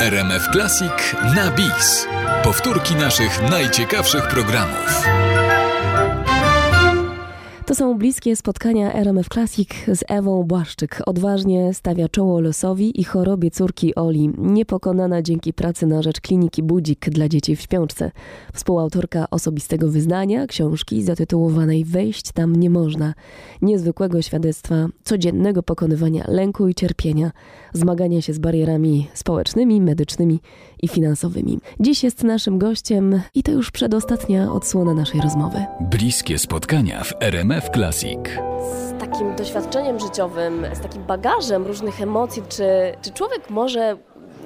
RMF Classic na bis. Powtórki naszych najciekawszych programów. To są bliskie spotkania RMF Classic z Ewą Błaszczyk. Odważnie stawia czoło losowi i chorobie córki Oli, niepokonana dzięki pracy na rzecz kliniki Budzik dla dzieci w śpiączce. Współautorka osobistego wyznania, książki zatytułowanej Wejść tam nie można. Niezwykłego świadectwa codziennego pokonywania lęku i cierpienia, zmagania się z barierami społecznymi, medycznymi i finansowymi. Dziś jest naszym gościem i to już przedostatnia odsłona naszej rozmowy. Bliskie spotkania w RMF Classic. Z takim doświadczeniem życiowym, z takim bagażem różnych emocji, czy, czy człowiek może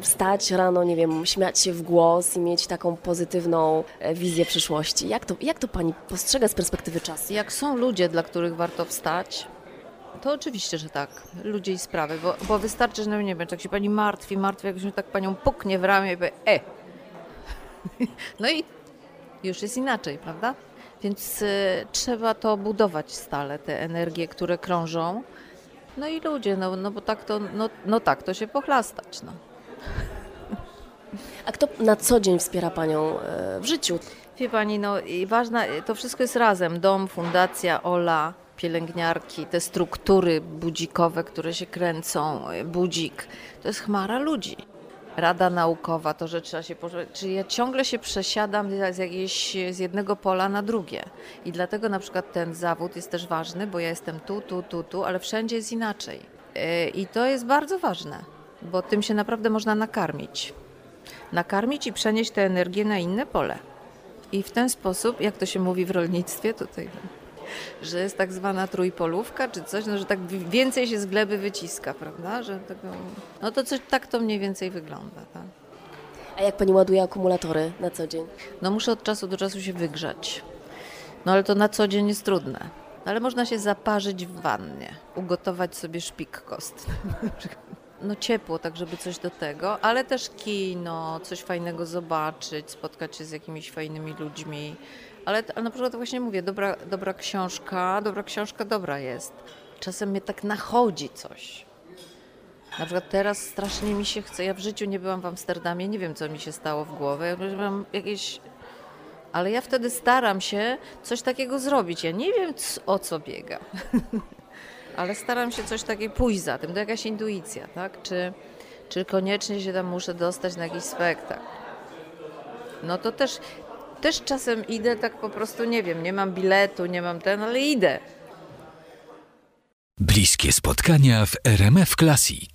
wstać rano, nie wiem, śmiać się w głos i mieć taką pozytywną e, wizję przyszłości? Jak to, jak to pani postrzega z perspektywy czasu? Jak są ludzie, dla których warto wstać, to oczywiście, że tak. Ludzie i sprawy, bo, bo wystarczy, że no nie wiem, jak się pani martwi, martwi, jak się tak panią puknie w ramię i powie, e! No i już jest inaczej, prawda? Więc y, trzeba to budować stale, te energie, które krążą. No i ludzie, no, no bo tak to, no, no tak to się pochlastać, no. A kto na co dzień wspiera panią e, w życiu? Wie pani, no i ważna, to wszystko jest razem. Dom, fundacja, Ola, pielęgniarki, te struktury budzikowe, które się kręcą, budzik, to jest chmara ludzi. Rada naukowa, to, że trzeba się pożywać. Czyli ja ciągle się przesiadam z, jakiejś, z jednego pola na drugie. I dlatego na przykład ten zawód jest też ważny, bo ja jestem tu, tu, tu, tu, ale wszędzie jest inaczej. Yy, I to jest bardzo ważne, bo tym się naprawdę można nakarmić. Nakarmić i przenieść tę energię na inne pole. I w ten sposób, jak to się mówi w rolnictwie, tutaj że jest tak zwana trójpolówka czy coś, no, że tak więcej się z gleby wyciska, prawda? Że tego, no to coś, tak to mniej więcej wygląda. Tak? A jak pani ładuje akumulatory na co dzień? No muszę od czasu do czasu się wygrzać. No ale to na co dzień jest trudne. Ale można się zaparzyć w wannie, ugotować sobie szpik kostny. No ciepło, tak żeby coś do tego, ale też kino, coś fajnego zobaczyć, spotkać się z jakimiś fajnymi ludźmi, ale, ale na przykład właśnie mówię, dobra, dobra książka, dobra książka dobra jest. Czasem mnie tak nachodzi coś. Na przykład teraz strasznie mi się chce, ja w życiu nie byłam w Amsterdamie, nie wiem co mi się stało w głowie, mam jakieś... Ale ja wtedy staram się coś takiego zrobić. Ja nie wiem o co biega, ale staram się coś takiego pójść za tym. To jakaś intuicja, tak? Czy, czy koniecznie się tam muszę dostać na jakiś spektakl? No to też też czasem idę tak po prostu, nie wiem, nie mam biletu, nie mam ten, ale idę. Bliskie spotkania w RMF Classic.